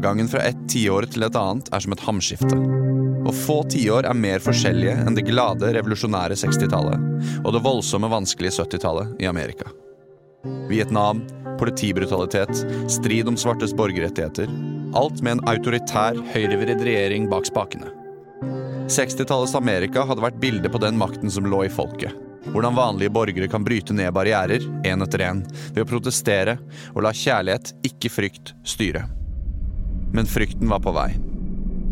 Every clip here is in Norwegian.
Overgangen fra et tiår til et annet er som et hamskifte. Og få tiår er mer forskjellige enn det glade, revolusjonære 60-tallet og det voldsomme, vanskelige 70-tallet i Amerika. Vietnam, politibrutalitet, strid om svartes borgerrettigheter. Alt med en autoritær, høyrevridd regjering bak spakene. 60-tallets Amerika hadde vært bildet på den makten som lå i folket. Hvordan vanlige borgere kan bryte ned barrierer, én etter én, ved å protestere og la kjærlighet, ikke frykt, styre. Men frykten var på vei.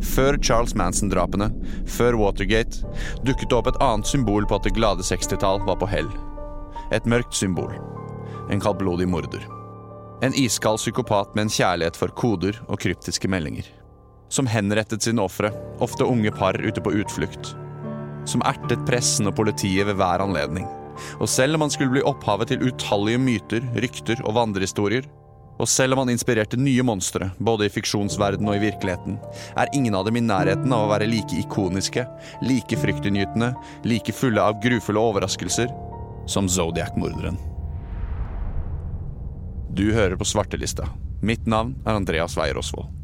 Før Charles Manson-drapene, før Watergate, dukket det opp et annet symbol på at det glade 60-tall var på hell. Et mørkt symbol. En kaldblodig morder. En iskald psykopat med en kjærlighet for koder og kryptiske meldinger. Som henrettet sine ofre, ofte unge par ute på utflukt. Som ertet pressen og politiet ved hver anledning. Og selv om han skulle bli opphavet til utallige myter, rykter og vandrehistorier, og selv om han inspirerte nye monstre, både i fiksjonsverdenen og i virkeligheten, er ingen av dem i nærheten av å være like ikoniske, like fryktinngytende, like fulle av grufulle overraskelser som Zodiac-morderen. Du hører på Svartelista. Mitt navn er Andreas Weier Osvold.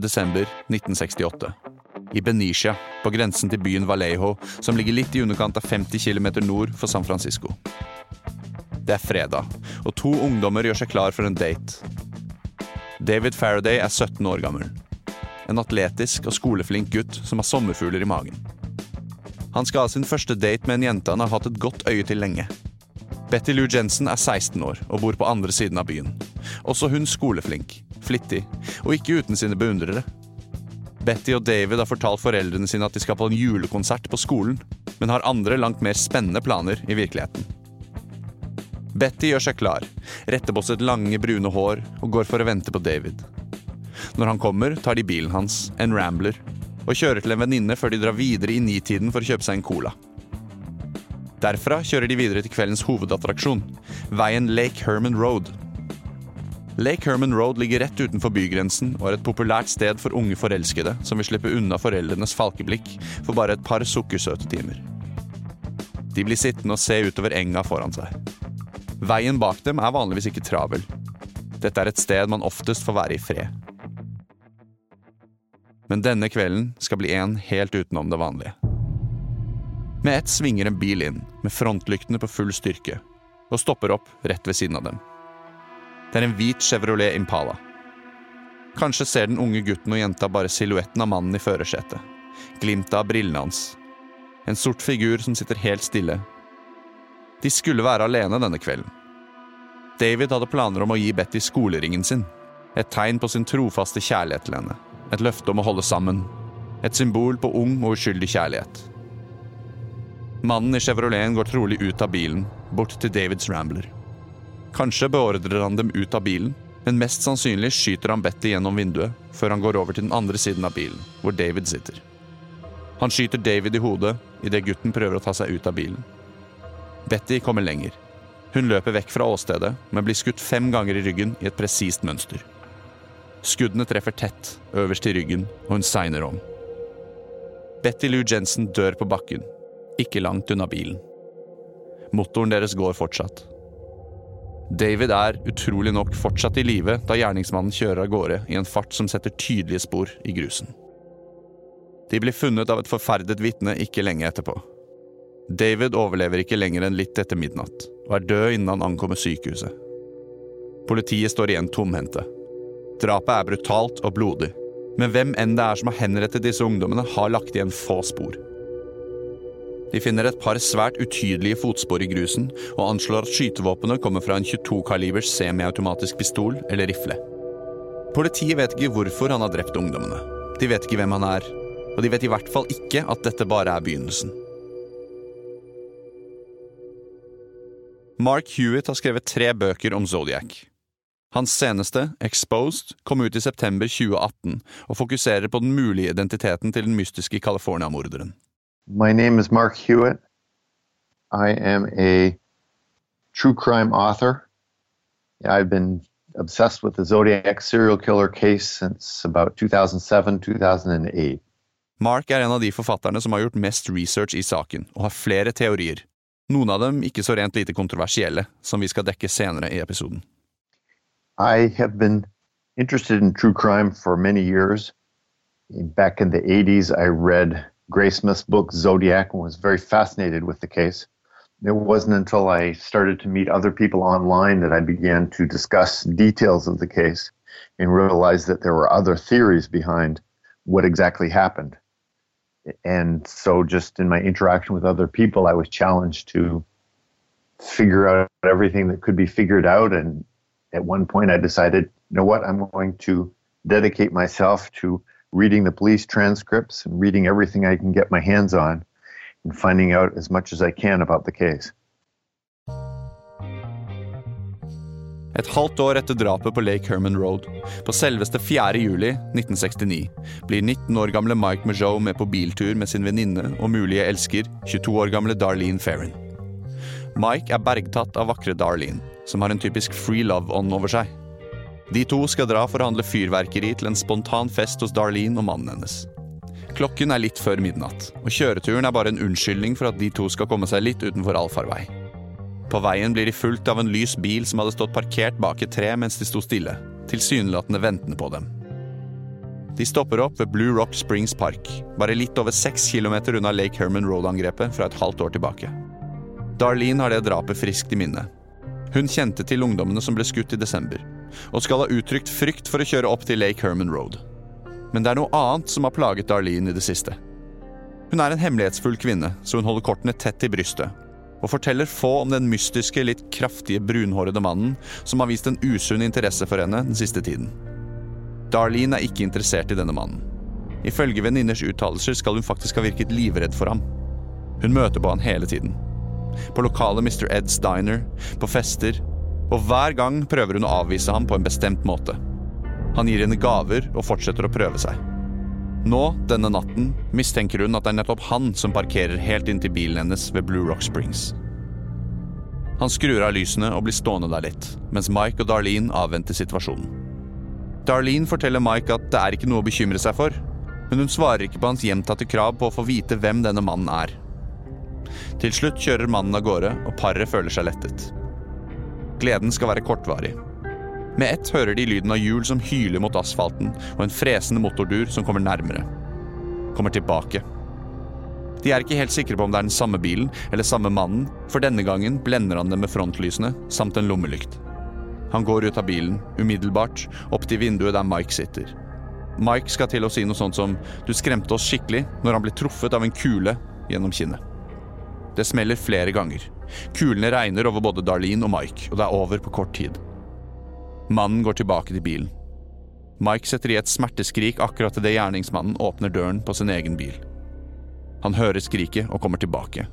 desember 1968 i Benicia, på grensen til byen Vallejo, som ligger litt i underkant av 50 km nord for San Francisco. Det er fredag, og to ungdommer gjør seg klar for en date. David Faraday er 17 år gammel. En atletisk og skoleflink gutt som har sommerfugler i magen. Han skal ha sin første date med en jente han har hatt et godt øye til lenge. Betty Lou Jensen er 16 år og bor på andre siden av byen. Også hun skoleflink, flittig, og ikke uten sine beundrere. Betty og David har fortalt foreldrene sine at de skal på en julekonsert på skolen, men har andre langt mer spennende planer i virkeligheten. Betty gjør seg klar, retter på sitt lange, brune hår og går for å vente på David. Når han kommer, tar de bilen hans, en Rambler, og kjører til en venninne før de drar videre i nitiden for å kjøpe seg en cola. Derfra kjører de videre til kveldens hovedattraksjon, veien Lake Herman Road, Lake Herman Road ligger rett utenfor bygrensen og er et populært sted for unge forelskede som vil slippe unna foreldrenes falkeblikk for bare et par sukkersøte timer. De blir sittende og se utover enga foran seg. Veien bak dem er vanligvis ikke travel. Dette er et sted man oftest får være i fred. Men denne kvelden skal bli en helt utenom det vanlige. Med ett svinger en bil inn, med frontlyktene på full styrke, og stopper opp rett ved siden av dem. Det er en hvit Chevrolet Impala. Kanskje ser den unge gutten og jenta bare silhuetten av mannen i førersetet. Glimtet av brillene hans. En sort figur som sitter helt stille. De skulle være alene denne kvelden. David hadde planer om å gi Betty skoleringen sin. Et tegn på sin trofaste kjærlighet til henne. Et løfte om å holde sammen. Et symbol på ung og uskyldig kjærlighet. Mannen i Chevroleten går trolig ut av bilen, bort til Davids Rambler. Kanskje beordrer han dem ut av bilen, men mest sannsynlig skyter han Betty gjennom vinduet før han går over til den andre siden av bilen, hvor David sitter. Han skyter David i hodet idet gutten prøver å ta seg ut av bilen. Betty kommer lenger. Hun løper vekk fra åstedet, men blir skutt fem ganger i ryggen i et presist mønster. Skuddene treffer tett, øverst i ryggen, og hun segner om. Betty Lou Jensen dør på bakken, ikke langt unna bilen. Motoren deres går fortsatt, David er utrolig nok fortsatt i live da gjerningsmannen kjører av gårde i en fart som setter tydelige spor i grusen. De blir funnet av et forferdet vitne ikke lenge etterpå. David overlever ikke lenger enn litt etter midnatt, og er død innen han ankommer sykehuset. Politiet står igjen tomhendte. Drapet er brutalt og blodig, men hvem enn det er som har henrettet disse ungdommene, har lagt igjen få spor. De finner et par svært utydelige fotspor i grusen, og anslår at skytevåpenet kommer fra en 22-kalibers semiautomatisk pistol eller rifle. Politiet vet ikke hvorfor han har drept ungdommene. De vet ikke hvem han er, og de vet i hvert fall ikke at dette bare er begynnelsen. Mark Hewitt har skrevet tre bøker om Zodiac. Hans seneste, Exposed, kom ut i september 2018 og fokuserer på den mulige identiteten til den mystiske California-morderen. My name is Mark Hewitt. I am a true crime author. I've been obsessed with the Zodiac serial killer case since about 2007-2008. Mark er en av de forfatterne som har gjort mest research i saken, og har flere teorier. Noen av dem ikke så rent lite kontroversielle, som vi skal dekke senere i episoden. I have been interested in true crime for many years. Back in the 80s, I read Graysmith's book Zodiac and was very fascinated with the case. It wasn't until I started to meet other people online that I began to discuss details of the case and realized that there were other theories behind what exactly happened. And so, just in my interaction with other people, I was challenged to figure out everything that could be figured out and at one point I decided, you know what, I'm going to dedicate myself to reading the police transcripts and reading everything I can get my hands on and finding out as much as I can about the case. Et halvt år etter drapet på Lake Herman Road, på selveste 4. juli 1969, blir 19 år gamle Mike Mageau med på biltur med sin venninne og mulige elsker, 22 år gamle Darlene Ferrin. Mike er bergtatt av vakre Darlene, som har en typisk free love-ånd over seg. De to skal dra for å handle fyrverkeri til en spontan fest hos Darlene og mannen hennes. Klokken er litt før midnatt, og kjøreturen er bare en unnskyldning for at de to skal komme seg litt utenfor allfarvei. På veien blir de fulgt av en lys bil som hadde stått parkert bak et tre mens de sto stille, tilsynelatende ventende på dem. De stopper opp ved Blue Rock Springs Park, bare litt over seks kilometer unna Lake Herman Road-angrepet fra et halvt år tilbake. Darlene har det drapet friskt i minne. Hun kjente til ungdommene som ble skutt i desember, og skal ha uttrykt frykt for å kjøre opp til Lake Herman Road. Men det er noe annet som har plaget Darlene i det siste. Hun er en hemmelighetsfull kvinne, så hun holder kortene tett i brystet, og forteller få om den mystiske, litt kraftige, brunhårede mannen som har vist en usunn interesse for henne den siste tiden. Darlene er ikke interessert i denne mannen. Ifølge venninners uttalelser skal hun faktisk ha virket livredd for ham. Hun møter på han hele tiden. På lokale Mr. Eds diner, på fester, og hver gang prøver hun å avvise ham på en bestemt måte. Han gir henne gaver og fortsetter å prøve seg. Nå, denne natten, mistenker hun at det er nettopp han som parkerer helt inntil bilen hennes ved Blue Rock Springs. Han skrur av lysene og blir stående der litt, mens Mike og Darlene avventer situasjonen. Darlene forteller Mike at det er ikke noe å bekymre seg for, men hun svarer ikke på hans gjentatte krav på å få vite hvem denne mannen er. Til slutt kjører mannen av gårde, og paret føler seg lettet. Gleden skal være kortvarig. Med ett hører de lyden av hjul som hyler mot asfalten, og en fresende motordur som kommer nærmere. Kommer tilbake. De er ikke helt sikre på om det er den samme bilen eller samme mannen, for denne gangen blender han dem med frontlysene samt en lommelykt. Han går ut av bilen, umiddelbart, opp til vinduet der Mike sitter. Mike skal til å si noe sånt som 'du skremte oss skikkelig' når han blir truffet av en kule gjennom kinnet. Det smeller flere ganger. Kulene regner over både Darlene og Mike, og det er over på kort tid. Mannen går tilbake til bilen. Mike setter i et smerteskrik akkurat idet gjerningsmannen åpner døren på sin egen bil. Han hører skriket og kommer tilbake.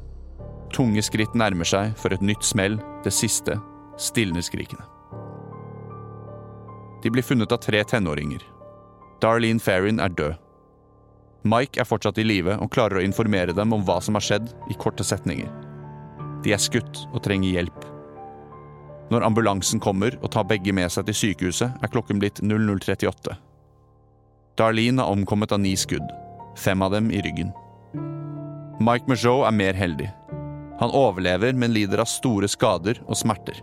Tunge skritt nærmer seg for et nytt smell, det siste stilner skrikene. De blir funnet av tre tenåringer. Darlene Ferrin er død. Mike er fortsatt i live og klarer å informere dem om hva som har skjedd, i korte setninger. De er skutt og trenger hjelp. Når ambulansen kommer og tar begge med seg til sykehuset, er klokken blitt 00.38. Darlene har omkommet av ni skudd, fem av dem i ryggen. Mike Mageau er mer heldig. Han overlever, men lider av store skader og smerter.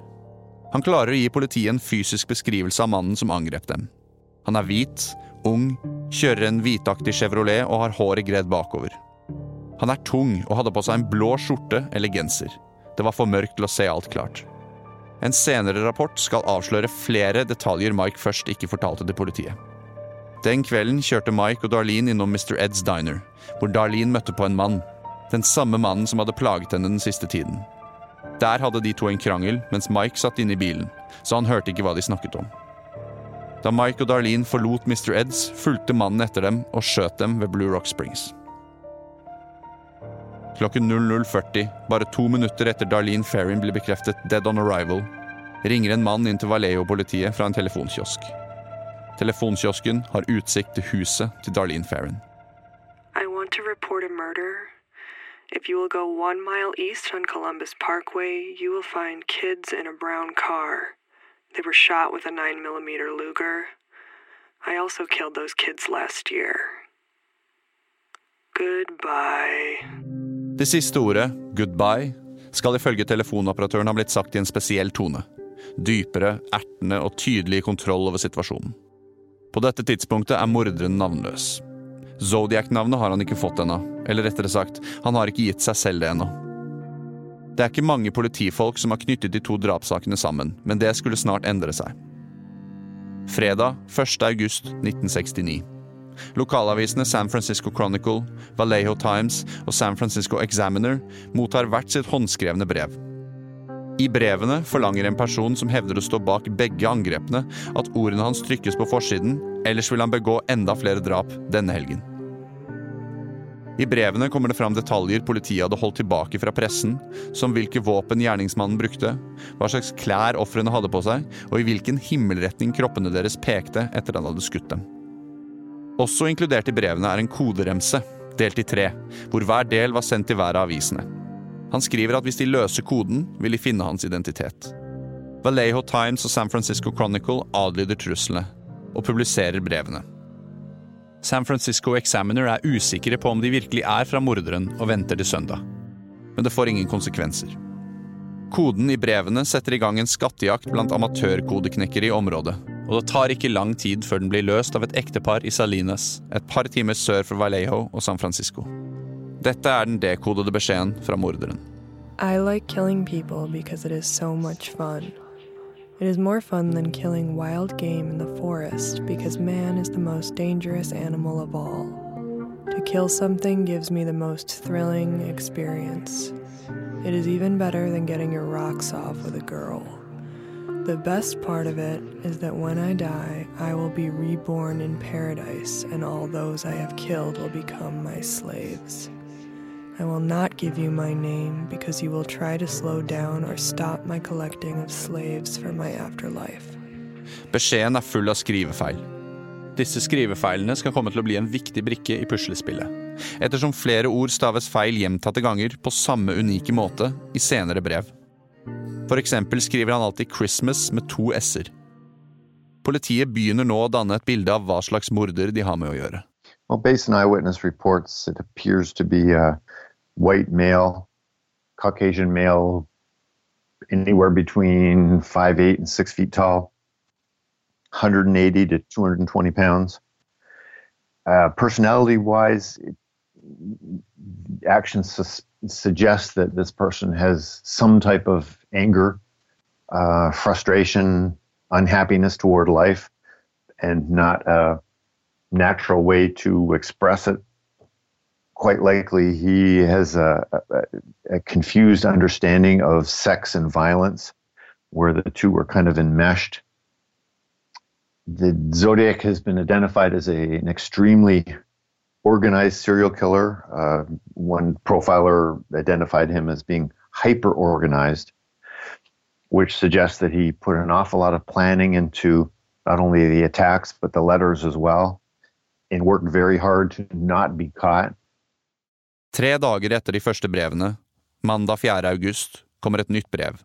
Han klarer å gi politiet en fysisk beskrivelse av mannen som angrep dem. Han er hvit, ung, kjører en hvitaktig Chevrolet og har håret gredd bakover. Han er tung og hadde på seg en blå skjorte eller genser. Det var for mørkt til å se alt klart. En senere rapport skal avsløre flere detaljer Mike først ikke fortalte til politiet. Den kvelden kjørte Mike og Darlene innom Mr. Eds diner, hvor Darlene møtte på en mann. Den samme mannen som hadde plaget henne den siste tiden. Der hadde de to en krangel mens Mike satt inne i bilen, så han hørte ikke hva de snakket om. Da Mike og Darlene forlot Mr. Eds, fulgte mannen etter dem og skjøt dem ved Blue Rock Springs. Klokken 00.40, bare to minutter etter Darlene Ferrin blir bekreftet dead on arrival, ringer en mann inn til Vallejo-politiet fra en telefonkiosk. Telefonkiosken har utsikt til huset til Darlene Ferrin. I want to report a murder. If you will go one mile east on Columbus Parkway, you will find kids in a brown car. They were shot with a 9mm Luger. I also killed those kids last year. Goodbye. Det siste ordet, 'goodbye', skal ifølge telefonoperatøren ha blitt sagt i en spesiell tone. Dypere, ertende og tydelig kontroll over situasjonen. På dette tidspunktet er morderen navnløs. Zodiac-navnet har han ikke fått ennå. Eller rettere sagt, han har ikke gitt seg selv det ennå. Det er ikke mange politifolk som har knyttet de to drapssakene sammen, men det skulle snart endre seg. Fredag 1. august 1969. Lokalavisene San Francisco Chronicle, Vallejo Times og San Francisco Examiner mottar hvert sitt håndskrevne brev. I brevene forlanger en person som hevder å stå bak begge angrepene, at ordene hans trykkes på forsiden, ellers vil han begå enda flere drap denne helgen. I brevene kommer det fram detaljer politiet hadde holdt tilbake fra pressen, som hvilke våpen gjerningsmannen brukte, hva slags klær ofrene hadde på seg, og i hvilken himmelretning kroppene deres pekte etter han hadde skutt dem. Også inkludert i brevene er en koderemse, delt i tre, hvor hver del var sendt til hver av avisene. Han skriver at hvis de løser koden, vil de finne hans identitet. Vallejo Times og San Francisco Chronicle adlyder truslene, og publiserer brevene. San Francisco Examiner er usikre på om de virkelig er fra morderen, og venter til søndag. Men det får ingen konsekvenser. Koden i brevene setter i gang en skattejakt blant amatørkodeknekkere i området, og det tar ikke lang tid før den blir løst av et ektepar i Salinas, et par timer sør for Vallejo og San Francisco. Dette er den dekodede beskjeden fra morderen. I like killing people because it is so much fun. It is more fun than killing wild game in the forest because man is the most dangerous animal of all. To kill something gives me the most thrilling experience. It is even better than getting your rocks off with a girl. The best part of it is that when I die, I will be reborn in paradise, and all those I have killed will become my slaves. I will not give you my name because you will try to slow down or stop my collecting of slaves for my afterlife. Beskjeden er full av skrivefeil. Disse skrivefeilene skal komme til å bli en viktig brikke i puslespillet. Ettersom flere ord staves feil gjentatte ganger på samme unike måte i senere brev. For eksempel skriver han alltid 'Christmas' med to s-er. Politiet begynner nå å danne et bilde av hva slags morder de har med å gjøre. Well, based on eyewitness reports, it appears to be a white male, Caucasian male, anywhere between five eight and six feet tall, 180 to 220 pounds. Uh, personality wise, actions su- suggest that this person has some type of anger, uh, frustration, unhappiness toward life, and not a natural way to express it. Quite likely, he has a, a, a confused understanding of sex and violence, where the two are kind of enmeshed. The Zodiac has been identified as a, an extremely organized serial killer. Uh, one profiler identified him as being hyper organized, which suggests that he put an awful lot of planning into not only the attacks but the letters as well, and worked very hard to not be caught. Tre dager etter de første brevene, mandag 4. august, kommer et nytt brev.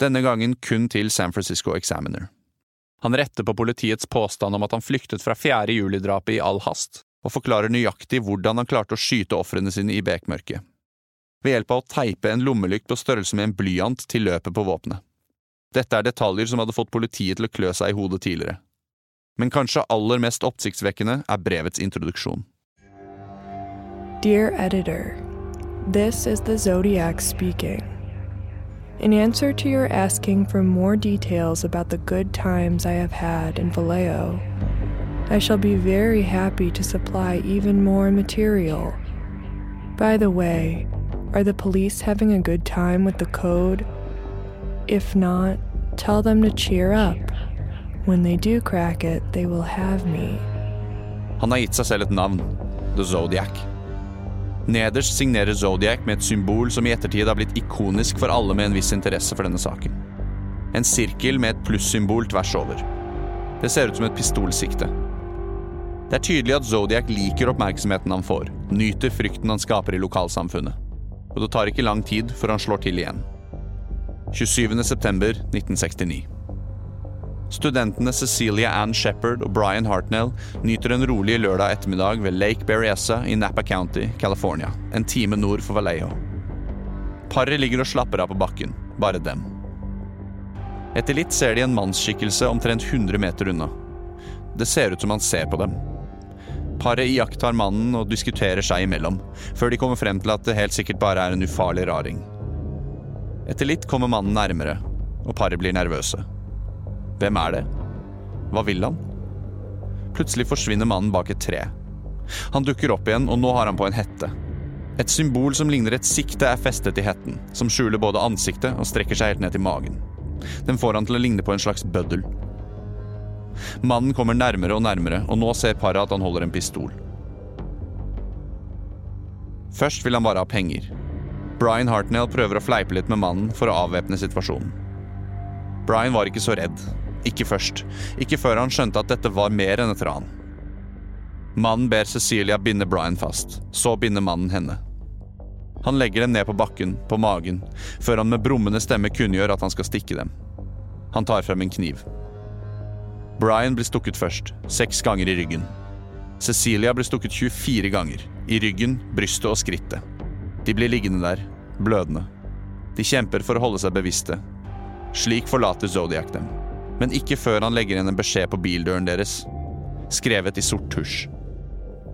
Denne gangen kun til San Francisco Examiner. Han retter på politiets påstand om at han flyktet fra 4. juli-drapet i all hast, og forklarer nøyaktig hvordan han klarte å skyte ofrene sine i bekmørket. Ved hjelp av å teipe en lommelykt på størrelse med en blyant til løpet på våpenet. Dette er detaljer som hadde fått politiet til å klø seg i hodet tidligere. Men kanskje aller mest oppsiktsvekkende er brevets introduksjon. Dear editor, this is the Zodiac speaking. In answer to your asking for more details about the good times I have had in Vallejo, I shall be very happy to supply even more material. By the way, are the police having a good time with the code? If not, tell them to cheer up. When they do crack it, they will have me. Han har gitt seg selv et navn, The Zodiac. Nederst signerer Zodiac med et symbol som i ettertid har blitt ikonisk for alle med en viss interesse for denne saken. En sirkel med et plussymbol tvers over. Det ser ut som et pistolsikte. Det er tydelig at Zodiac liker oppmerksomheten han får, nyter frykten han skaper i lokalsamfunnet. Og det tar ikke lang tid før han slår til igjen. 27.9.1969. Studentene Cecilia Ann Shepherd og Brian Hartnell nyter en rolig lørdag ettermiddag ved Lake Berryessa i Napa County, California, en time nord for Vallejo. Paret ligger og slapper av på bakken, bare dem. Etter litt ser de en mannsskikkelse omtrent 100 meter unna. Det ser ut som han ser på dem. Paret iakttar mannen og diskuterer seg imellom, før de kommer frem til at det helt sikkert bare er en ufarlig raring. Etter litt kommer mannen nærmere, og paret blir nervøse. Hvem er det? Hva vil han? Plutselig forsvinner mannen bak et tre. Han dukker opp igjen, og nå har han på en hette. Et symbol som ligner et sikte er festet i hetten, som skjuler både ansiktet og strekker seg helt ned til magen. Den får han til å ligne på en slags bøddel. Mannen kommer nærmere og nærmere, og nå ser paret at han holder en pistol. Først vil han bare ha penger. Brian Hartnell prøver å fleipe litt med mannen for å avvæpne situasjonen. Brian var ikke så redd. Ikke først. Ikke før han skjønte at dette var mer enn et ran. Mannen ber Cecilia binde Brian fast. Så binder mannen henne. Han legger dem ned på bakken, på magen, før han med brummende stemme kunngjør at han skal stikke dem. Han tar frem en kniv. Brian blir stukket først, seks ganger i ryggen. Cecilia blir stukket 24 ganger, i ryggen, brystet og skrittet. De blir liggende der, blødende. De kjemper for å holde seg bevisste. Slik forlater Zodiac dem, men ikke før han legger igjen en beskjed på bildøren deres, skrevet i sort tusj.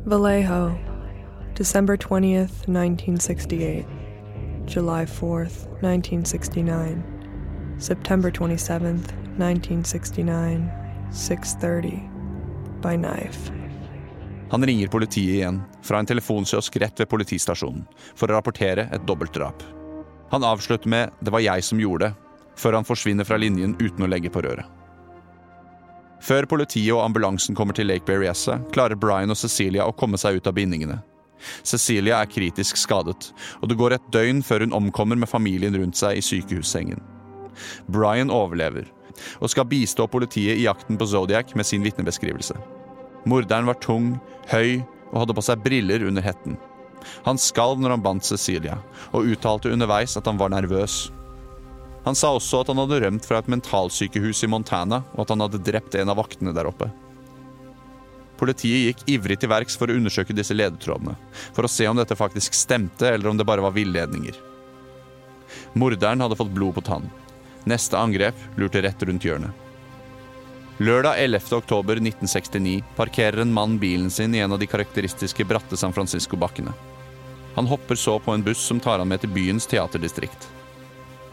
Vallejo, December 20th, 1968. July 4th, 1969. September 27th, 1969. 6:30 by knife. Han ringer politiet igjen, fra en telefonkiosk rett ved politistasjonen, for å rapportere et dobbeltdrap. Han avslutter med 'det var jeg som gjorde det', før han forsvinner fra linjen uten å legge på røret. Før politiet og ambulansen kommer til Lake Berryessa, klarer Brian og Cecilia å komme seg ut av bindingene. Cecilia er kritisk skadet, og det går et døgn før hun omkommer med familien rundt seg i sykehussengen. Brian overlever, og skal bistå politiet i jakten på Zodiac med sin vitnebeskrivelse. Morderen var tung, høy og hadde på seg briller under hetten. Han skalv når han bandt Cecilia, og uttalte underveis at han var nervøs. Han sa også at han hadde rømt fra et mentalsykehus i Montana, og at han hadde drept en av vaktene der oppe. Politiet gikk ivrig til verks for å undersøke disse ledetrådene, for å se om dette faktisk stemte, eller om det bare var villedninger. Morderen hadde fått blod på tann. Neste angrep lurte rett rundt hjørnet. Lørdag 11. oktober 1969 parkerer en mann bilen sin i en av de karakteristiske bratte San Francisco-bakkene. Han hopper så på en buss som tar han med til byens teaterdistrikt.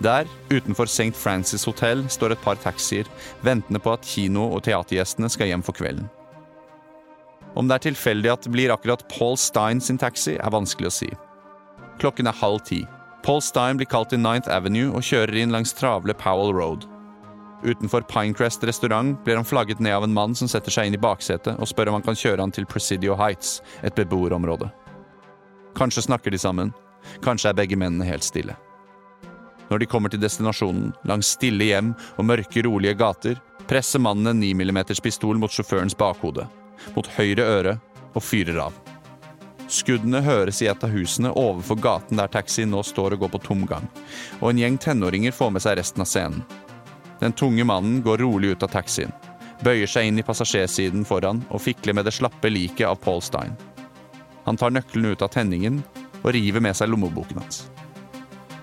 Der, utenfor St. Francis Hotel, står et par taxier, ventende på at kino- og teatergjestene skal hjem for kvelden. Om det er tilfeldig at det blir akkurat Paul Stein sin taxi, er vanskelig å si. Klokken er halv ti. Paul Stein blir kalt til Ninth Avenue og kjører inn langs travle Powell Road. Utenfor Pinecrest restaurant blir han flagget ned av en mann som setter seg inn i baksetet og spør om han kan kjøre han til Presidio Heights, et beboerområde. Kanskje snakker de sammen. Kanskje er begge mennene helt stille. Når de kommer til destinasjonen, langs stille hjem og mørke, rolige gater, presser mannen en 9 mm pistol mot sjåførens bakhode, mot høyre øre, og fyrer av. Skuddene høres i et av husene overfor gaten der taxien nå står og går på tomgang, og en gjeng tenåringer får med seg resten av scenen. Den tunge mannen går rolig ut av taxien, bøyer seg inn i passasjersiden foran og fikler med det slappe liket av Paul Stein. Han tar nøkkelen ut av tenningen og river med seg lommeboken hans.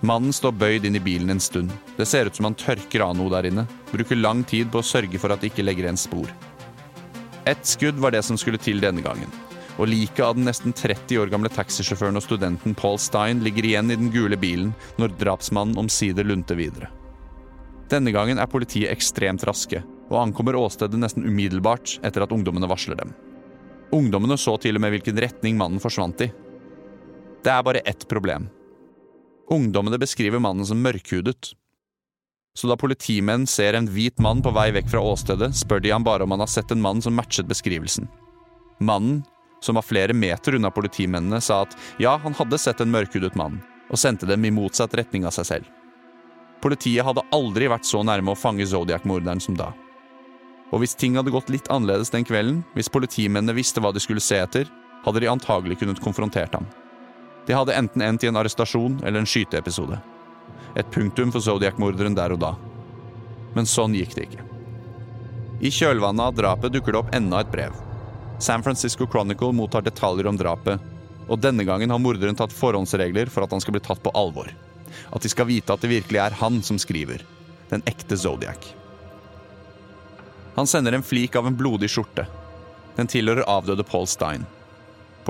Mannen står bøyd inn i bilen en stund. Det ser ut som han tørker av noe der inne. Bruker lang tid på å sørge for at det ikke legger igjen spor. Ett skudd var det som skulle til denne gangen. Og liket av den nesten 30 år gamle taxisjåføren og studenten Paul Stein ligger igjen i den gule bilen når drapsmannen omsider lunter videre. Denne gangen er politiet ekstremt raske, og ankommer åstedet nesten umiddelbart etter at ungdommene varsler dem. Ungdommene så til og med hvilken retning mannen forsvant i. Det er bare ett problem. Ungdommene beskriver mannen som mørkhudet. Så da politimenn ser en hvit mann på vei vekk fra åstedet, spør de ham bare om han har sett en mann som matchet beskrivelsen. Mannen, som var flere meter unna politimennene, sa at ja, han hadde sett en mørkhudet mann, og sendte dem i motsatt retning av seg selv. Politiet hadde aldri vært så nærme å fange Zodiac-morderen som da. Og hvis ting hadde gått litt annerledes den kvelden, hvis politimennene visste hva de skulle se etter, hadde de antagelig kunnet konfrontert ham. De hadde enten endt i en arrestasjon eller en skyteepisode. Et punktum for Zodiac-morderen der og da. Men sånn gikk det ikke. I kjølvannet av drapet dukker det opp enda et brev. San Francisco Chronicle mottar detaljer om drapet, og denne gangen har morderen tatt forhåndsregler for at han skal bli tatt på alvor. At de skal vite at det virkelig er han som skriver. Den ekte Zodiac. Han sender en flik av en blodig skjorte. Den tilhører avdøde Paul Stein.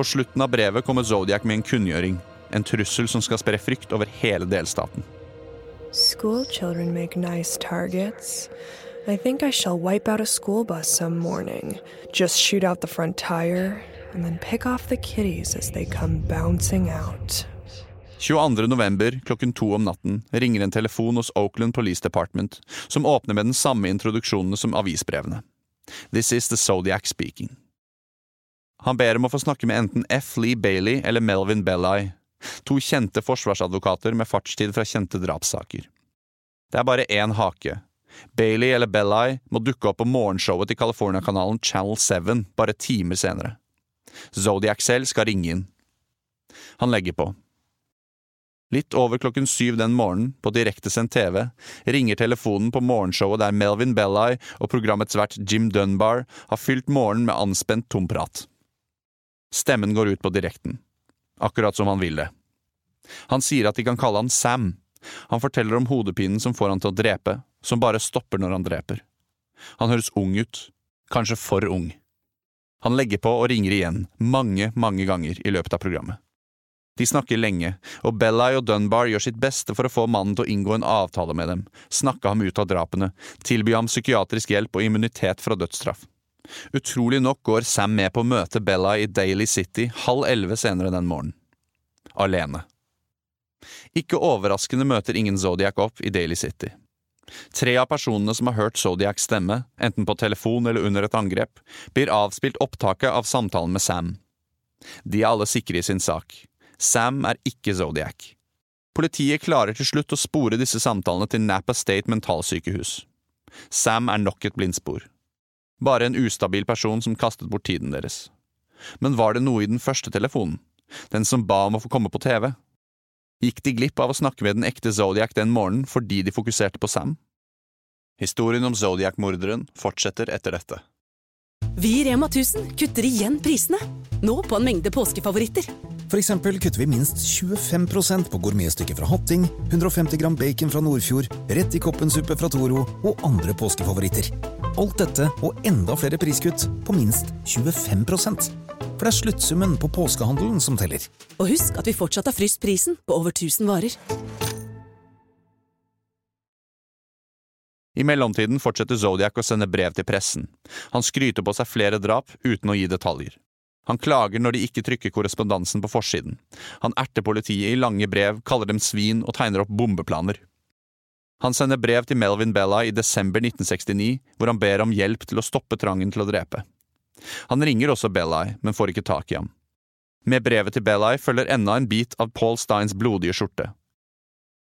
På slutten av brevet kommer Zodiac med en kunngjøring. En trussel som skal spre frykt over hele delstaten. School make nice targets. I think I shall wipe out a school bus some morning. Just shoot out the front tire, and then pick off the kitties as they come bouncing out. 22. november klokken to om natten ringer en telefon hos Oakland Police Department, som åpner med den samme introduksjonen som avisbrevene. This is the Zodiac speaking. Han ber om å få snakke med enten F. Lee Bailey eller Melvin Belli, to kjente forsvarsadvokater med fartstid fra kjente drapssaker. Det er bare én hake. Bailey eller Belli må dukke opp på morgenshowet til California-kanalen Channel 7 bare timer senere. Zodiac selv skal ringe inn. Han legger på. Litt over klokken syv den morgenen, på direktesendt TV, ringer telefonen på morgenshowet der Melvin Belli og programmets vert Jim Dunbar har fylt morgenen med anspent tomprat. Stemmen går ut på direkten, akkurat som han vil det. Han sier at de kan kalle han Sam. Han forteller om hodepinen som får han til å drepe, som bare stopper når han dreper. Han høres ung ut, kanskje for ung. Han legger på og ringer igjen, mange, mange ganger i løpet av programmet. De snakker lenge, og Belli og Dunbar gjør sitt beste for å få mannen til å inngå en avtale med dem, snakke ham ut av drapene, tilby ham psykiatrisk hjelp og immunitet fra dødsstraff. Utrolig nok går Sam med på å møte Bella i Daily City halv elleve senere den morgenen. Alene. Ikke overraskende møter ingen Zodiac opp i Daily City. Tre av personene som har hørt Zodiacs stemme, enten på telefon eller under et angrep, blir avspilt opptaket av samtalen med Sam. De er alle sikre i sin sak. Sam er ikke Zodiac. Politiet klarer til slutt å spore disse samtalene til Napa State mentalsykehus. Sam er nok et blindspor. Bare en ustabil person som kastet bort tiden deres. Men var det noe i den første telefonen, den som ba om å få komme på TV? Gikk de glipp av å snakke med den ekte Zodiac den morgenen fordi de fokuserte på Sam? Historien om Zodiac-morderen fortsetter etter dette. Vi i Rema 1000 kutter igjen prisene, nå på en mengde påskefavoritter. For eksempel kutter vi minst 25% på gourmetstykket fra Hatting, 150 gram bacon fra Nordfjord, rett i koppensuppe fra Toro og andre påskefavoritter. Alt dette og enda flere priskutt på minst 25% For det er sluttsummen på påskehandelen som teller. Og husk at vi fortsatt har fryst prisen på over 1000 varer. I mellomtiden fortsetter Zodiac å sende brev til pressen. Han skryter på seg flere drap uten å gi detaljer. Han klager når de ikke trykker korrespondansen på forsiden. Han erter politiet i lange brev, kaller dem svin og tegner opp bombeplaner. Han sender brev til Melvin Bella i desember 1969, hvor han ber om hjelp til å stoppe trangen til å drepe. Han ringer også Bellai, men får ikke tak i ham. Med brevet til Bellai følger enda en bit av Paul Steins blodige skjorte.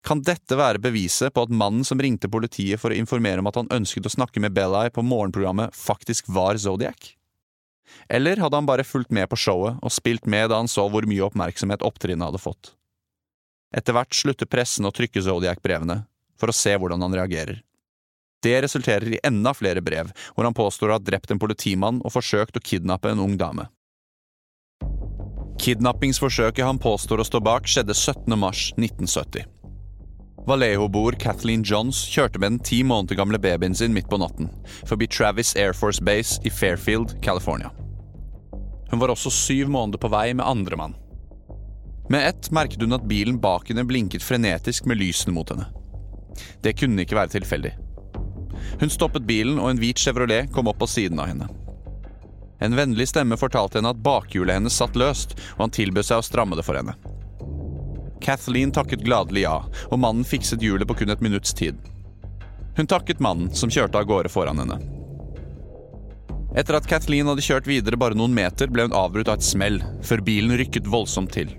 Kan dette være beviset på at mannen som ringte politiet for å informere om at han ønsket å snakke med Bellai på morgenprogrammet, faktisk var Zodiac? Eller hadde han bare fulgt med på showet og spilt med da han så hvor mye oppmerksomhet opptrinnet hadde fått? Etter hvert slutter pressen å trykke Zodiac-brevene, for å se hvordan han reagerer. Det resulterer i enda flere brev, hvor han påstår å ha drept en politimann og forsøkt å kidnappe en ung dame. Kidnappingsforsøket han påstår å stå bak, skjedde 17. mars 1970. Vallejo-boer Kathleen Johns kjørte med den ti måneder gamle babyen sin midt på natten, forbi Travis Air Force Base i Fairfield, California. Hun var også syv måneder på vei med andre mann. Med ett merket hun at bilen bak henne blinket frenetisk med lysene mot henne. Det kunne ikke være tilfeldig. Hun stoppet bilen, og en hvit Chevrolet kom opp på siden av henne. En vennlig stemme fortalte henne at bakhjulet hennes satt løst, og han tilbød seg å stramme det for henne. Kathleen takket gladelig ja, og mannen fikset hjulet på kun et minutts tid. Hun takket mannen som kjørte av gårde foran henne. Etter at Kathleen hadde kjørt videre bare noen meter, ble hun avbrutt av et smell, før bilen rykket voldsomt til.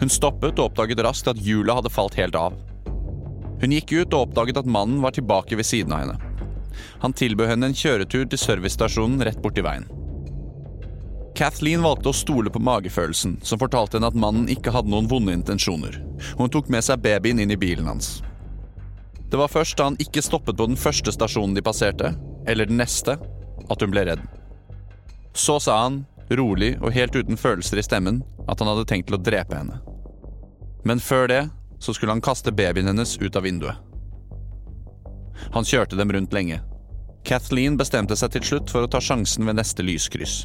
Hun stoppet og oppdaget raskt at hjulet hadde falt helt av. Hun gikk ut og oppdaget at mannen var tilbake ved siden av henne. Han tilbød henne en kjøretur til servicestasjonen rett borti veien. Kathleen valgte å stole på magefølelsen, som fortalte henne at mannen ikke hadde noen vonde intensjoner, hun tok med seg babyen inn i bilen hans. Det var først da han ikke stoppet på den første stasjonen de passerte, eller den neste, at hun ble redd. Så sa han, rolig og helt uten følelser i stemmen, at han hadde tenkt til å drepe henne. Men før det så skulle han kaste babyen hennes ut av vinduet. Han kjørte dem rundt lenge. Kathleen bestemte seg til slutt for å ta sjansen ved neste lyskryss.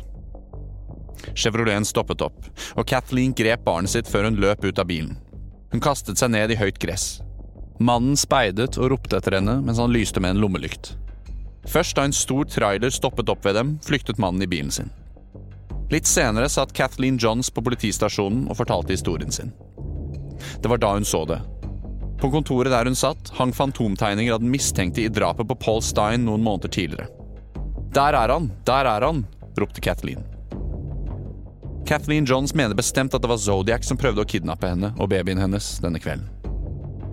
Chevroleten stoppet opp, og Kathleen grep barnet sitt før hun løp ut av bilen. Hun kastet seg ned i høyt gress. Mannen speidet og ropte etter henne mens han lyste med en lommelykt. Først da en stor trailer stoppet opp ved dem, flyktet mannen i bilen sin. Litt senere satt Kathleen Johns på politistasjonen og fortalte historien sin. Det var da hun så det. På kontoret der hun satt, hang fantomtegninger av den mistenkte i drapet på Paul Stein noen måneder tidligere. Der er han! Der er han! ropte Kathleen. Kathleen Johns mener bestemt at det var Zodiac som prøvde å kidnappe henne og babyen hennes denne kvelden.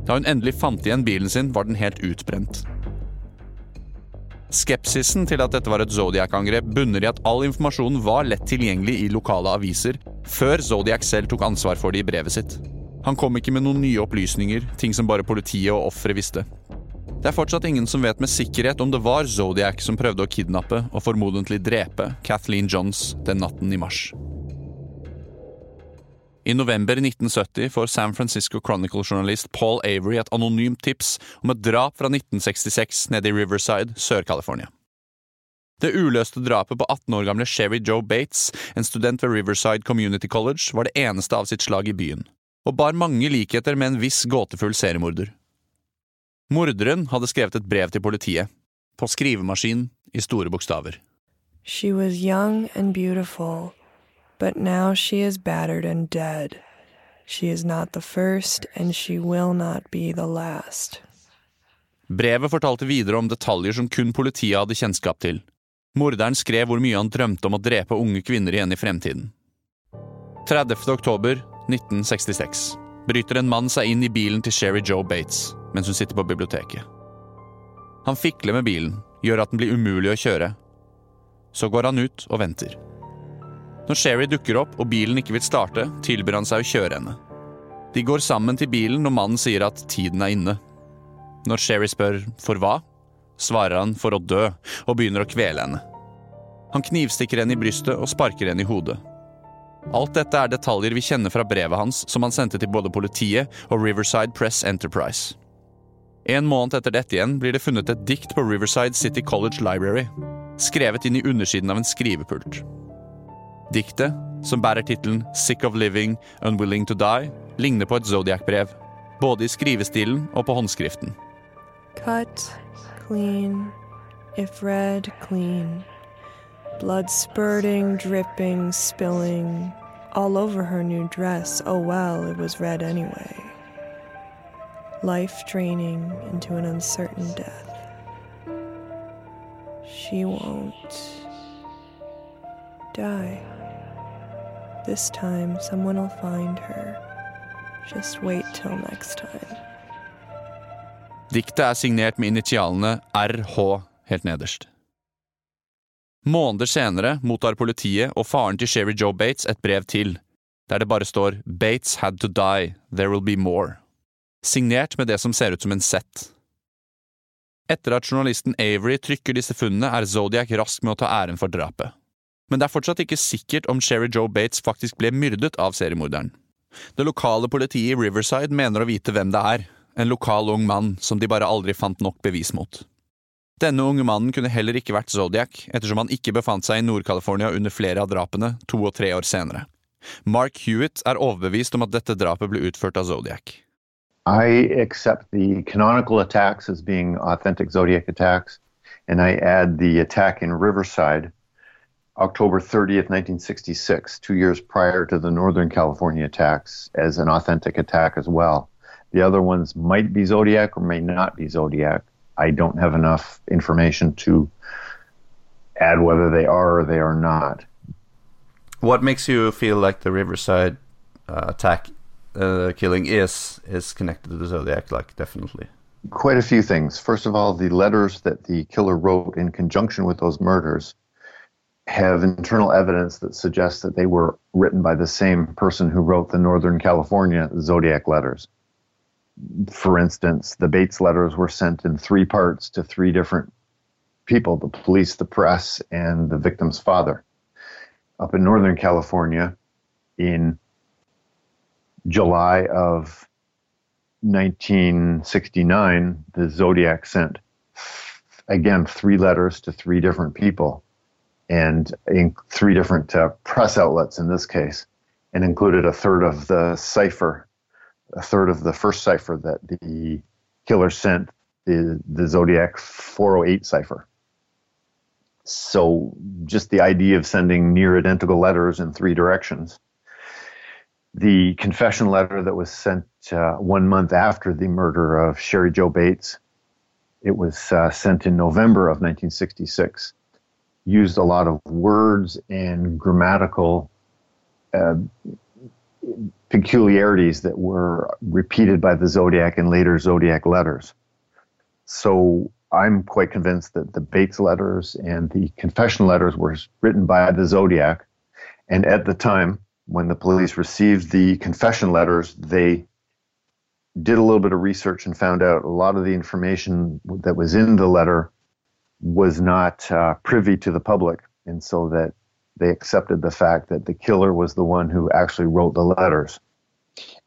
Da hun endelig fant igjen bilen sin, var den helt utbrent. Skepsisen til at dette var et Zodiac-angrep bunner i at all informasjonen var lett tilgjengelig i lokale aviser, før Zodiac selv tok ansvar for det i brevet sitt. Han kom ikke med noen nye opplysninger, ting som bare politiet og offeret visste. Det er fortsatt ingen som vet med sikkerhet om det var Zodiac som prøvde å kidnappe og formodentlig drepe Kathleen Johns den natten i mars. I november 1970 får San Francisco Chronicle-journalist Paul Avery et anonymt tips om et drap fra 1966 nede i Riverside, Sør-California. Det uløste drapet på 18 år gamle Sherry Joe Bates, en student ved Riverside Community College, var det eneste av sitt slag i byen, og bar mange likheter med en viss gåtefull seriemorder. Morderen hadde skrevet et brev til politiet, på skrivemaskin i store bokstaver. She was young and beautiful. But now she is battered and dead. She is not the first, and she will not be the last. Brevet fortalte videre om detaljer som kun politiet hadde kjennskap til. Morderen skrev hvor mye han drømte om å drepe unge kvinner igjen i fremtiden. 30. oktober 1966 bryter en mann seg inn i bilen til Sherry Joe Bates mens hun sitter på biblioteket. Han fikler med bilen, gjør at den blir umulig å kjøre. Så går han ut og venter. Når Sherry dukker opp og bilen ikke vil starte, tilbyr han seg å kjøre henne. De går sammen til bilen når mannen sier at tiden er inne. Når Sherry spør for hva, svarer han for å dø, og begynner å kvele henne. Han knivstikker henne i brystet og sparker henne i hodet. Alt dette er detaljer vi kjenner fra brevet hans som han sendte til både politiet og Riverside Press Enterprise. En måned etter dette igjen blir det funnet et dikt på Riverside City College Library, skrevet inn i undersiden av en skrivepult. Diktet, som bærer tittelen Sick of Living, Unwilling to Die, ligner på et Zodiac-brev. Både i skrivestilen og på håndskriften. Cut, clean, if read, clean. Blood spurting, dripping, spilling. All over her new dress. Oh well, it was red anyway. Life draining into an uncertain death. She won't die. This time, someone will find her. Just wait till next time. Diktet er signert med initialene RH helt nederst. Måneder senere mottar politiet og faren til Sherry Joe Bates et brev til, der det bare står Bates had to die, there will be more. Signert med det som ser ut som en Z. Etter at journalisten Avery trykker disse funnene, er Zodiac rask med å ta æren for drapet men det er fortsatt ikke sikkert om Sherry Joe Bates faktisk ble myrdet av seriemorderen. Det lokale politiet i Riverside mener å vite hvem det er, en lokal ung mann som de bare aldri fant nok bevis mot. Denne unge mannen kunne heller ikke vært Zodiac, ettersom han ikke befant seg i Nord-California under flere av drapene, to og tre år senere. Mark Hewitt er overbevist om at dette drapet ble utført av Zodiac. I accept the canonical attacks as being authentic Zodiac attacks, and I add the attack in Riverside October 30th, 1966, two years prior to the Northern California attacks, as an authentic attack as well. The other ones might be Zodiac or may not be Zodiac. I don't have enough information to add whether they are or they are not. What makes you feel like the Riverside uh, attack uh, killing is is connected to the Zodiac? Like definitely. Quite a few things. First of all, the letters that the killer wrote in conjunction with those murders have internal evidence that suggests that they were written by the same person who wrote the Northern California Zodiac letters. For instance, the Bates letters were sent in three parts to three different people the police, the press, and the victim's father. Up in Northern California, in July of 1969, the Zodiac sent again three letters to three different people and in three different uh, press outlets in this case, and included a third of the cipher, a third of the first cipher that the killer sent, the, the Zodiac 408 cipher. So, just the idea of sending near identical letters in three directions. The confession letter that was sent uh, one month after the murder of Sherry Joe Bates, it was uh, sent in November of 1966 used a lot of words and grammatical uh, peculiarities that were repeated by the Zodiac and later Zodiac letters. So I'm quite convinced that the Bates letters and the confession letters were written by the Zodiac. And at the time, when the police received the confession letters, they did a little bit of research and found out a lot of the information that was in the letter was not uh, privy to the public, and so that they accepted the fact that the killer was the one who actually wrote the letters.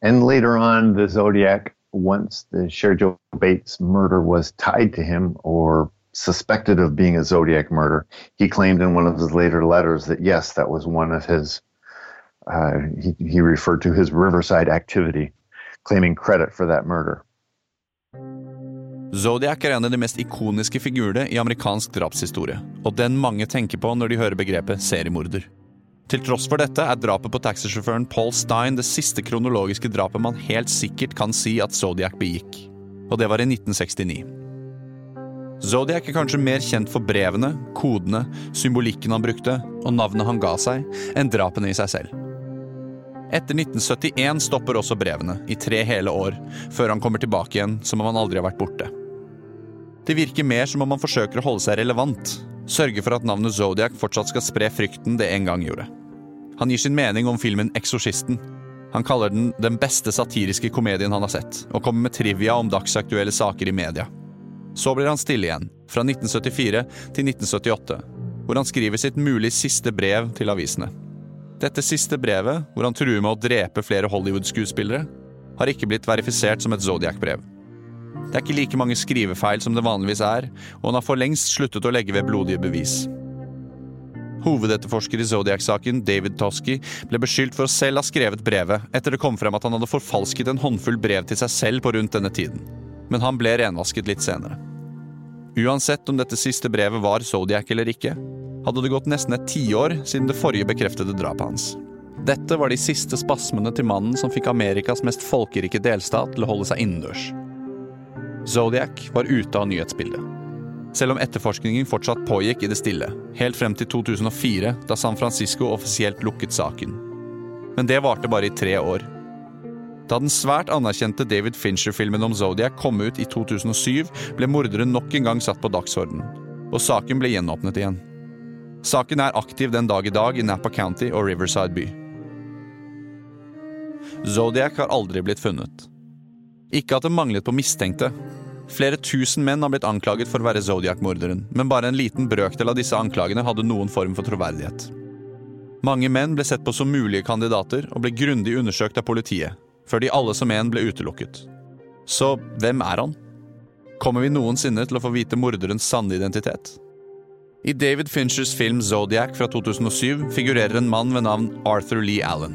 And later on, the Zodiac, once the Sherry Bates murder was tied to him or suspected of being a Zodiac murder, he claimed in one of his later letters that yes, that was one of his. Uh, he, he referred to his Riverside activity, claiming credit for that murder. Zodiac er en av de mest ikoniske figurene i amerikansk drapshistorie, og den mange tenker på når de hører begrepet seriemorder. Til tross for dette er drapet på taxisjåføren Paul Stein det siste kronologiske drapet man helt sikkert kan si at Zodiac begikk, og det var i 1969. Zodiac er kanskje mer kjent for brevene, kodene, symbolikken han brukte, og navnet han ga seg, enn drapene i seg selv. Etter 1971 stopper også brevene, i tre hele år, før han kommer tilbake igjen som om han aldri har vært borte. Det virker mer som om han forsøker å holde seg relevant, sørge for at navnet Zodiac fortsatt skal spre frykten det en gang gjorde. Han gir sin mening om filmen Eksorsisten. Han kaller den den beste satiriske komedien han har sett, og kommer med trivia om dagsaktuelle saker i media. Så blir han stille igjen, fra 1974 til 1978, hvor han skriver sitt mulig siste brev til avisene. Dette siste brevet, hvor han truer med å drepe flere Hollywood-skuespillere, har ikke blitt verifisert som et Zodiac-brev. Det er ikke like mange skrivefeil som det vanligvis er, og han har for lengst sluttet å legge ved blodige bevis. Hovedetterforsker i Zodiac-saken, David Toski, ble beskyldt for å selv ha skrevet brevet etter det kom frem at han hadde forfalsket en håndfull brev til seg selv på rundt denne tiden. Men han ble renvasket litt senere. Uansett om dette siste brevet var Zodiac eller ikke, hadde det gått nesten et tiår siden det forrige bekreftede drapet hans. Dette var de siste spasmene til mannen som fikk Amerikas mest folkerike delstat til å holde seg innendørs. Zodiac var ute av nyhetsbildet. Selv om etterforskningen fortsatt pågikk i det stille, helt frem til 2004, da San Francisco offisielt lukket saken. Men det varte bare i tre år. Da den svært anerkjente David Fincher-filmen om Zodiac kom ut i 2007, ble morderen nok en gang satt på dagsorden, og saken ble gjenåpnet igjen. Saken er aktiv den dag i dag i Napa County og Riverside by. Zodiac har aldri blitt funnet. Ikke at det manglet på mistenkte. Flere tusen menn har blitt anklaget for å være Zodiac-morderen, men bare en liten brøkdel av disse anklagene hadde noen form for troverdighet. Mange menn ble sett på som mulige kandidater og ble grundig undersøkt av politiet, før de alle som en ble utelukket. Så hvem er han? Kommer vi noensinne til å få vite morderens sanne identitet? I David Finchers film Zodiac fra 2007 figurerer en mann ved navn Arthur Lee Allen.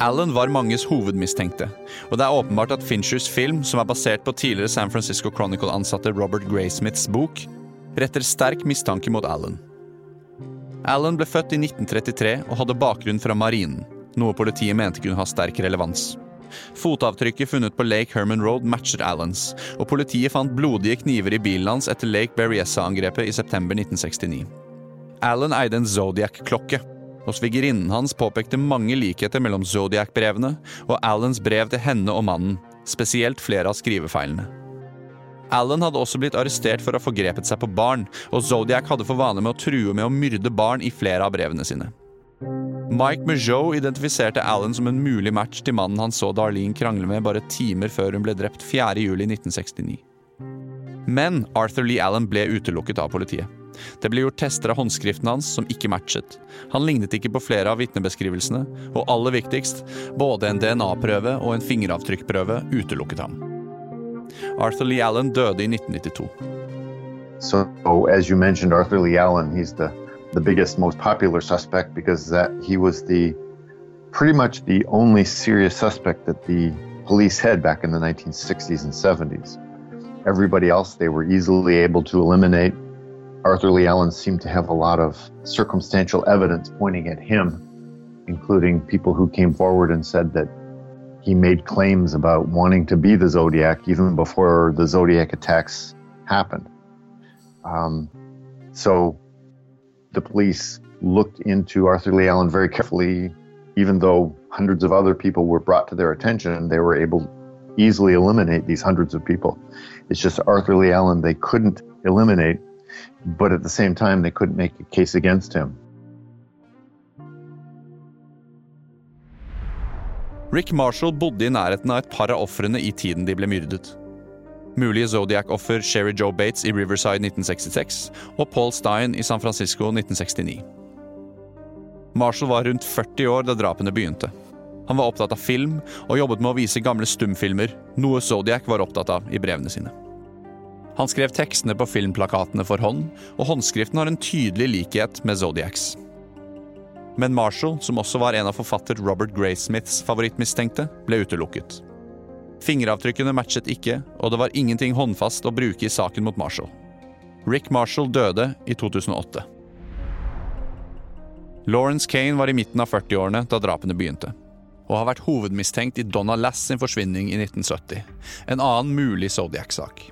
Allen var manges hovedmistenkte, og det er åpenbart at Finchers film, som er basert på tidligere San Francisco Chronicle-ansatte Robert Graysmiths bok, retter sterk mistanke mot Allen. Allen ble født i 1933 og hadde bakgrunn fra marinen, noe politiet mente kunne ha sterk relevans. Fotavtrykket funnet på Lake Herman Road matcher Allens, og politiet fant blodige kniver i bilen hans etter Lake Berryessa-angrepet i september 1969. Allen eide en Zodiac-klokke, og svigerinnen hans påpekte mange likheter mellom Zodiac-brevene og Allens brev til henne og mannen, spesielt flere av skrivefeilene. Allen hadde også blitt arrestert for å ha forgrepet seg på barn, og Zodiac hadde for vane med å true med å myrde barn i flere av brevene sine. Mike Mujot identifiserte Allen som en mulig match til mannen han så Darlene krangle med bare timer før hun ble drept 4.7.1969. Men Arthur Lee Allen ble utelukket av politiet. Det ble gjort tester av håndskriften hans som ikke matchet. Han lignet ikke på flere av vitnebeskrivelsene, og aller viktigst, både en DNA-prøve og en fingeravtrykkprøve utelukket ham. Arthur Lee Allen døde i 1992. So, as you Arthur Lee Allen, he's the, the biggest, most popular suspect because that he was the pretty much the only serious suspect that the police had back in the 1960s and 70s. Everybody else they were easily able to eliminate. Arthur Lee Allen seemed to have a lot of circumstantial evidence pointing at him, including people who came forward and said that he made claims about wanting to be the Zodiac even before the Zodiac attacks happened. Um, so the police looked into Arthur Lee Allen very carefully. Even though hundreds of other people were brought to their attention, they were able to easily eliminate these hundreds of people. It's just Arthur Lee Allen they couldn't eliminate, but at the same time, they couldn't make a case against him. Rick Marshall bodde i nærheten av et par av ofrene i tiden de ble myrdet. Mulige Zodiac-offer Sherry Joe Bates i Riverside 1966 og Paul Stein i San Francisco 1969. Marshall var rundt 40 år da drapene begynte. Han var opptatt av film og jobbet med å vise gamle stumfilmer, noe Zodiac var opptatt av i brevene sine. Han skrev tekstene på filmplakatene for hånd, og håndskriften har en tydelig likhet med Zodiacs. Men Marshall, som også var en av forfatter Robert Graysmiths favorittmistenkte, ble utelukket. Fingeravtrykkene matchet ikke, og det var ingenting håndfast å bruke i saken mot Marshall. Rick Marshall døde i 2008. Lawrence Kane var i midten av 40-årene da drapene begynte, og har vært hovedmistenkt i Donna Lass sin forsvinning i 1970, en annen mulig Zodiac-sak.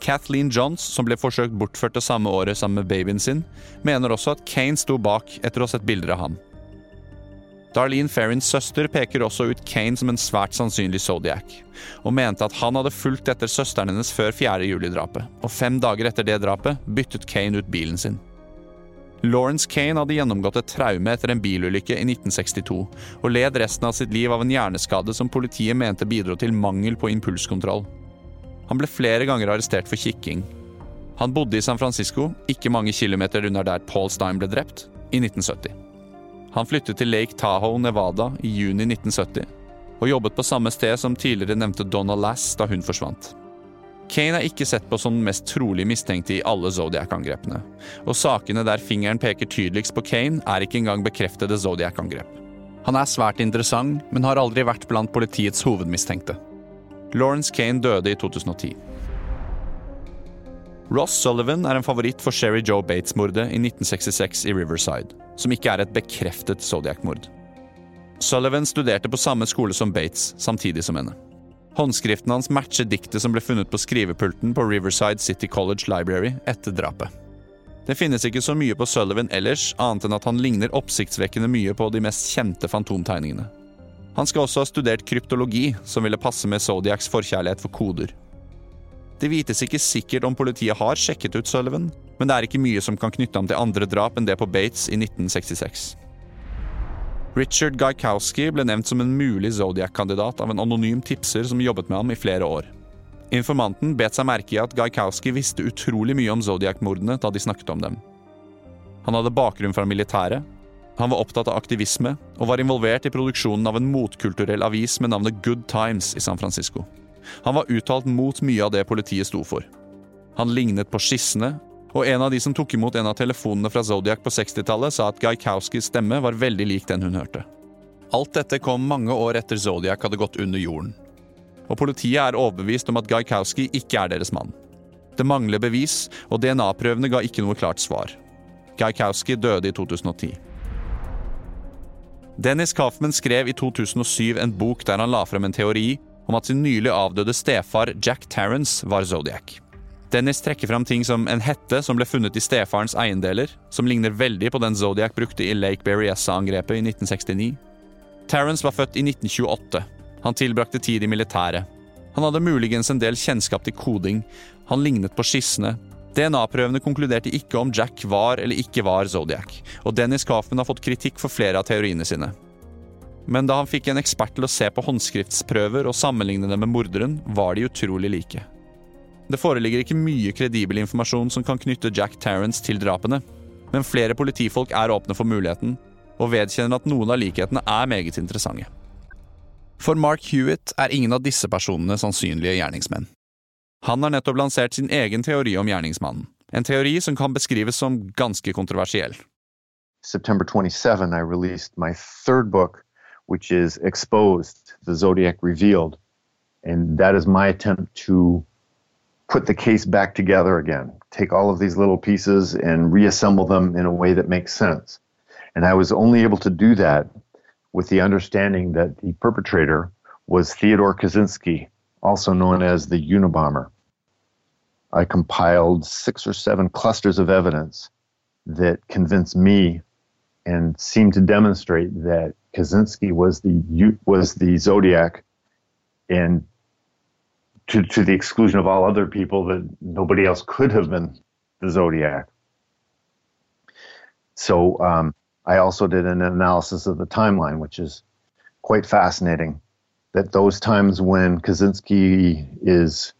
Kathleen Johns, som ble forsøkt bortført det samme året sammen med babyen sin, mener også at Kane sto bak etter å ha sett bilder av ham. Darlene Ferrins søster peker også ut Kane som en svært sannsynlig Zodiac, og mente at han hadde fulgt etter søsteren hennes før 4. juli-drapet, og fem dager etter det drapet byttet Kane ut bilen sin. Lawrence Kane hadde gjennomgått et traume etter en bilulykke i 1962, og led resten av sitt liv av en hjerneskade som politiet mente bidro til mangel på impulskontroll. Han ble flere ganger arrestert for kikking. Han bodde i San Francisco, ikke mange kilometer unna der Paul Stein ble drept, i 1970. Han flyttet til Lake Tahoe, Nevada i juni 1970, og jobbet på samme sted som tidligere nevnte Donna Lass da hun forsvant. Kane er ikke sett på som den mest trolig mistenkte i alle Zodiac-angrepene, og sakene der fingeren peker tydeligst på Kane, er ikke engang bekreftede Zodiac-angrep. Han er svært interessant, men har aldri vært blant politiets hovedmistenkte. Lawrence Kane døde i 2010. Ross Sullivan er en favoritt for Sherry Joe Bates-mordet i 1966 i Riverside, som ikke er et bekreftet Zodiac-mord. Sullivan studerte på samme skole som Bates, samtidig som henne. Håndskriften hans matcher diktet som ble funnet på skrivepulten på Riverside City College Library etter drapet. Det finnes ikke så mye på Sullivan ellers, annet enn at han ligner oppsiktsvekkende mye på de mest kjente fantomtegningene. Han skal også ha studert kryptologi, som ville passe med Zodiacs forkjærlighet for koder. Det vites ikke sikkert om politiet har sjekket ut Sullivan, men det er ikke mye som kan knytte ham til andre drap enn det på Bates i 1966. Richard Gaikowski ble nevnt som en mulig Zodiac-kandidat av en anonym tipser som jobbet med ham i flere år. Informanten bet seg merke i at Gaikowski visste utrolig mye om Zodiac-mordene da de snakket om dem. Han hadde bakgrunn fra militæret, han var opptatt av aktivisme og var involvert i produksjonen av en motkulturell avis med navnet Good Times i San Francisco. Han var uttalt mot mye av det politiet sto for. Han lignet på skissene, og en av de som tok imot en av telefonene fra Zodiac på 60-tallet, sa at Gaikowskis stemme var veldig lik den hun hørte. Alt dette kom mange år etter Zodiac hadde gått under jorden. Og politiet er overbevist om at Gaikowski ikke er deres mann. Det mangler bevis, og DNA-prøvene ga ikke noe klart svar. Gaikowski døde i 2010. Dennis Kaufman skrev i 2007 en bok der han la frem en teori om at sin nylig avdøde stefar Jack Tarrance var Zodiac. Dennis trekker fram ting som en hette som ble funnet i stefarens eiendeler, som ligner veldig på den Zodiac brukte i Lake Berryessa-angrepet i 1969. Tarrance var født i 1928. Han tilbrakte tid i militæret. Han hadde muligens en del kjennskap til koding. Han lignet på skissene. DNA-prøvene konkluderte ikke om Jack var eller ikke var Zodiac, og Dennis Coffman har fått kritikk for flere av teoriene sine. Men da han fikk en ekspert til å se på håndskriftsprøver og sammenligne dem med morderen, var de utrolig like. Det foreligger ikke mye kredibel informasjon som kan knytte Jack Terrence til drapene, men flere politifolk er åpne for muligheten, og vedkjenner at noen av likhetene er meget interessante. For Mark Hewitt er ingen av disse personene sannsynlige gjerningsmenn. Han har nettopp lansert sin egen teori om gjerningsmannen, en teori som kan beskrives som ganske kontroversiell. September 27, I released my third book, which is Exposed, The Zodiac Revealed. And that is my attempt to put the case back together again, take all of these little pieces and reassemble them in a way that makes sense. And I was only able to do that with the understanding that the perpetrator was Theodore Kaczynski, also known as the Unabomber. I compiled six or seven clusters of evidence that convinced me and seemed to demonstrate that Kaczynski was the was the Zodiac, and to to the exclusion of all other people, that nobody else could have been the Zodiac. So um, I also did an analysis of the timeline, which is quite fascinating. That those times when Kaczynski is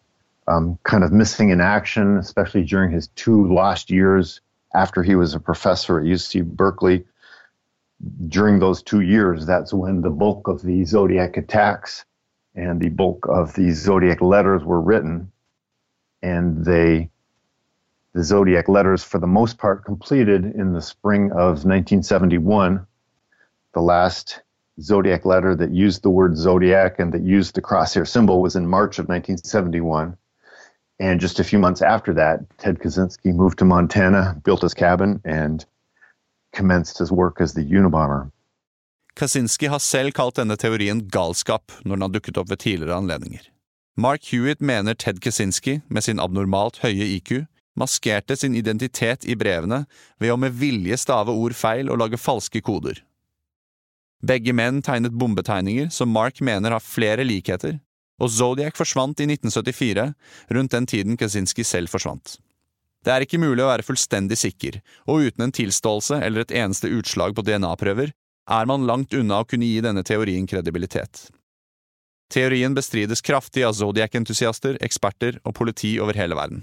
um, kind of missing in action, especially during his two lost years after he was a professor at UC Berkeley, during those two years, that's when the bulk of the Zodiac attacks and the bulk of the Zodiac letters were written. And they, the Zodiac letters, for the most part, completed in the spring of 1971. The last Zodiac letter that used the word Zodiac and that used the crosshair symbol was in March of 1971. And just a few months after that, Ted Kaczynski moved to Montana, built his cabin, and commenced his work as the Unabomber. Kaczynski har selv kalt denne teorien galskap når den har dukket opp ved tidligere anledninger. Mark Hewitt mener Ted Kaczynski, med sin abnormalt høye IQ, maskerte sin identitet i brevene ved å med vilje stave ord feil og lage falske koder. Begge menn tegnet bombetegninger som Mark mener har flere likheter, og Zodiac forsvant i 1974, rundt den tiden Kaczynski selv forsvant. Det er ikke mulig å være fullstendig sikker, og uten en tilståelse eller et eneste utslag på DNA-prøver er man langt unna å kunne gi denne teorien kredibilitet. Teorien bestrides kraftig av Zodiac-entusiaster, eksperter og politi over hele verden.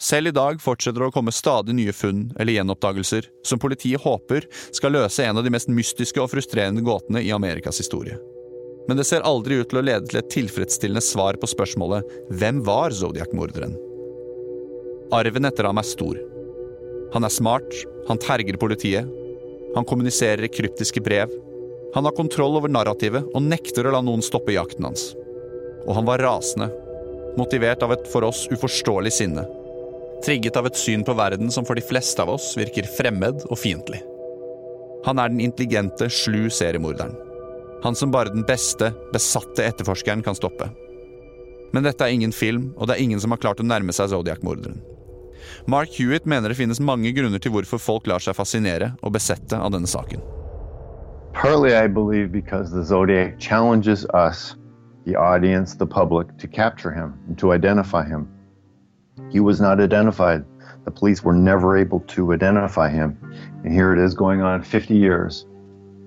Selv i dag fortsetter det å komme stadig nye funn eller gjenoppdagelser som politiet håper skal løse en av de mest mystiske og frustrerende gåtene i Amerikas historie. Men det ser aldri ut til å lede til et tilfredsstillende svar på spørsmålet hvem var Zodiac-morderen? Arven etter ham er stor. Han er smart, han terger politiet, han kommuniserer i kryptiske brev, han har kontroll over narrativet og nekter å la noen stoppe jakten hans. Og han var rasende, motivert av et for oss uforståelig sinne. Trigget av et syn på verden som for de fleste av oss virker fremmed og fiendtlig. Han er den intelligente, slu seriemorderen. Han som bare den beste, besatte etterforskeren kan stoppe. Men dette er ingen film, og det er ingen som har klart å nærme seg Zodiac-morderen. Mark Hewitt mener det finnes mange grunner til hvorfor folk lar seg fascinere og besette av denne saken. Partly, I believe, because the Zodiac challenges us, the audience, the public, to capture him and to identify him. He was not identified. The police were never able to identify him. And here it is going on 50 years.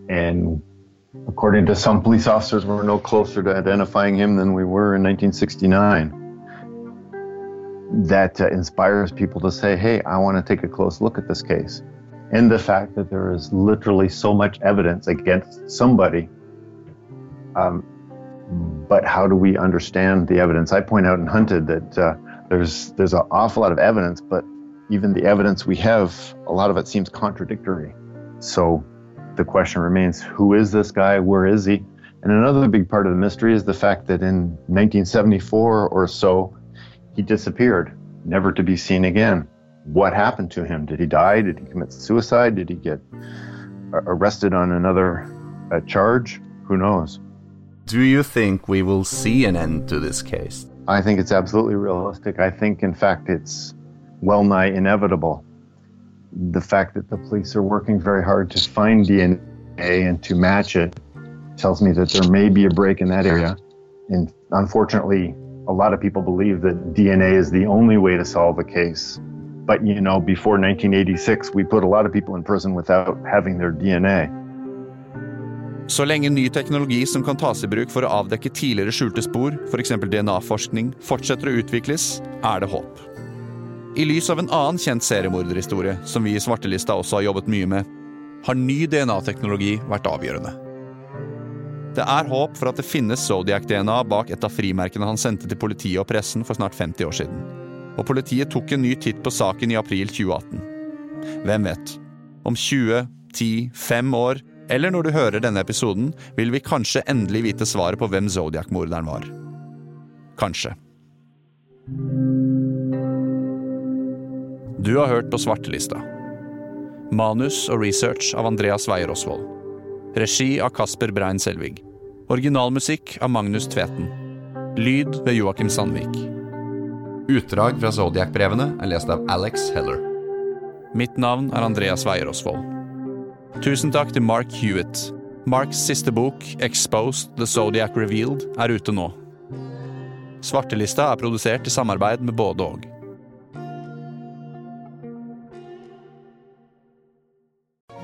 And according to some police officers, we're no closer to identifying him than we were in 1969 that uh, inspires people to say, hey, I want to take a close look at this case. And the fact that there is literally so much evidence against somebody. Um, but how do we understand the evidence? I point out in Hunted that uh, there's there's an awful lot of evidence, but even the evidence we have, a lot of it seems contradictory. So the question remains: Who is this guy? Where is he? And another big part of the mystery is the fact that in 1974 or so, he disappeared, never to be seen again. What happened to him? Did he die? Did he commit suicide? Did he get arrested on another a charge? Who knows? Do you think we will see an end to this case? I think it's absolutely realistic. I think, in fact, it's well nigh inevitable. The fact that the police are working very hard to find DNA and to match it tells me that there may be a break in that area. And unfortunately, a lot of people believe that DNA is the only way to solve a case. But you know, before 1986, we put a lot of people in prison without having their DNA. Så lenge ny teknologi som kan tas i bruk for å avdekke tidligere skjulte spor, f.eks. DNA-forskning, fortsetter å utvikles, er det håp. I lys av en annen kjent seriemorderhistorie, som vi i Svartelista også har jobbet mye med, har ny DNA-teknologi vært avgjørende. Det er håp for at det finnes Zodiac-DNA bak et av frimerkene han sendte til politiet og pressen for snart 50 år siden. Og politiet tok en ny titt på saken i april 2018. Hvem vet? Om 20, 10, 5 år, eller når du hører denne episoden, vil vi kanskje endelig vite svaret på hvem Zodiac-morderen var. Kanskje. Du har hørt på Svartelista. Manus og research av Andreas Weier Osvold. Regi av Kasper Brein Selvig. Originalmusikk av Magnus Tveten. Lyd ved Joakim Sandvik. Utdrag fra Zodiac-brevene er lest av Alex Heller. Mitt navn er Andreas Weier Osvold. Tusen takk til Mark Hewitt. Marks siste bok, 'Exposed The Zodiac Revealed', er ute nå. Svartelista er produsert i samarbeid med både og.